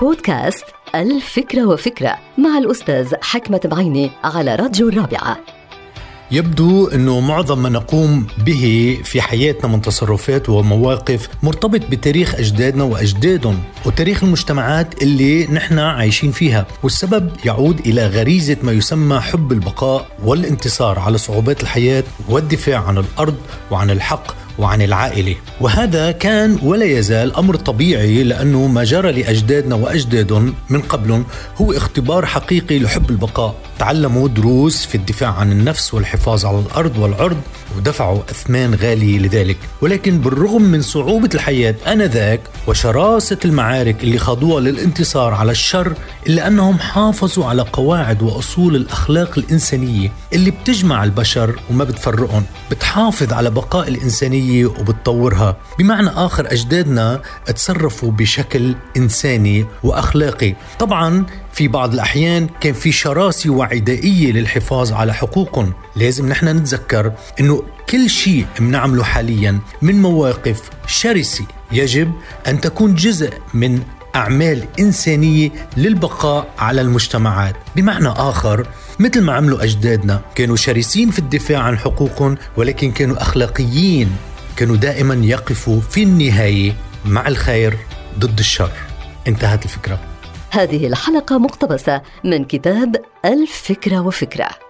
بودكاست الفكرة وفكرة مع الأستاذ حكمة بعيني على راديو الرابعة. يبدو أنه معظم ما نقوم به في حياتنا من تصرفات ومواقف مرتبط بتاريخ أجدادنا وأجدادهم وتاريخ المجتمعات اللي نحن عايشين فيها والسبب يعود إلى غريزة ما يسمى حب البقاء والانتصار على صعوبات الحياة والدفاع عن الأرض وعن الحق وعن العائلة. وهذا كان ولا يزال أمر طبيعي لأنه ما جرى لأجدادنا واجدادهم من قبلهم هو اختبار حقيقي لحب البقاء. تعلموا دروس في الدفاع عن النفس والحفاظ على الأرض والعرض ودفعوا أثمان غالية لذلك. ولكن بالرغم من صعوبة الحياة آنذاك وشراسة المعارك اللي خاضوها للانتصار على الشر إلا أنهم حافظوا على قواعد وأصول الأخلاق الإنسانية اللي بتجمع البشر وما بتفرقهم. بتحافظ على بقاء الانسانيه وبتطورها. بمعنى آخر أجدادنا تصرفوا بشكل إنساني وأخلاقي. طبعا في بعض الأحيان كان في شراسة وعدائية للحفاظ على حقوقهم. لازم نحن نتذكر أنه كل شيء بنعمله حاليا من مواقف شرسة. يجب أن تكون جزء من أعمال إنسانية للبقاء على المجتمعات. بمعنى آخر مثل ما عملوا أجدادنا كانوا شرسين في الدفاع عن حقوقهم ولكن كانوا أخلاقيين. كانوا دائما يقفوا في النهاية مع الخير ضد الشر. انتهت الفكرة. هذه الحلقة مقتبسة من كتاب الفكرة وفكرة.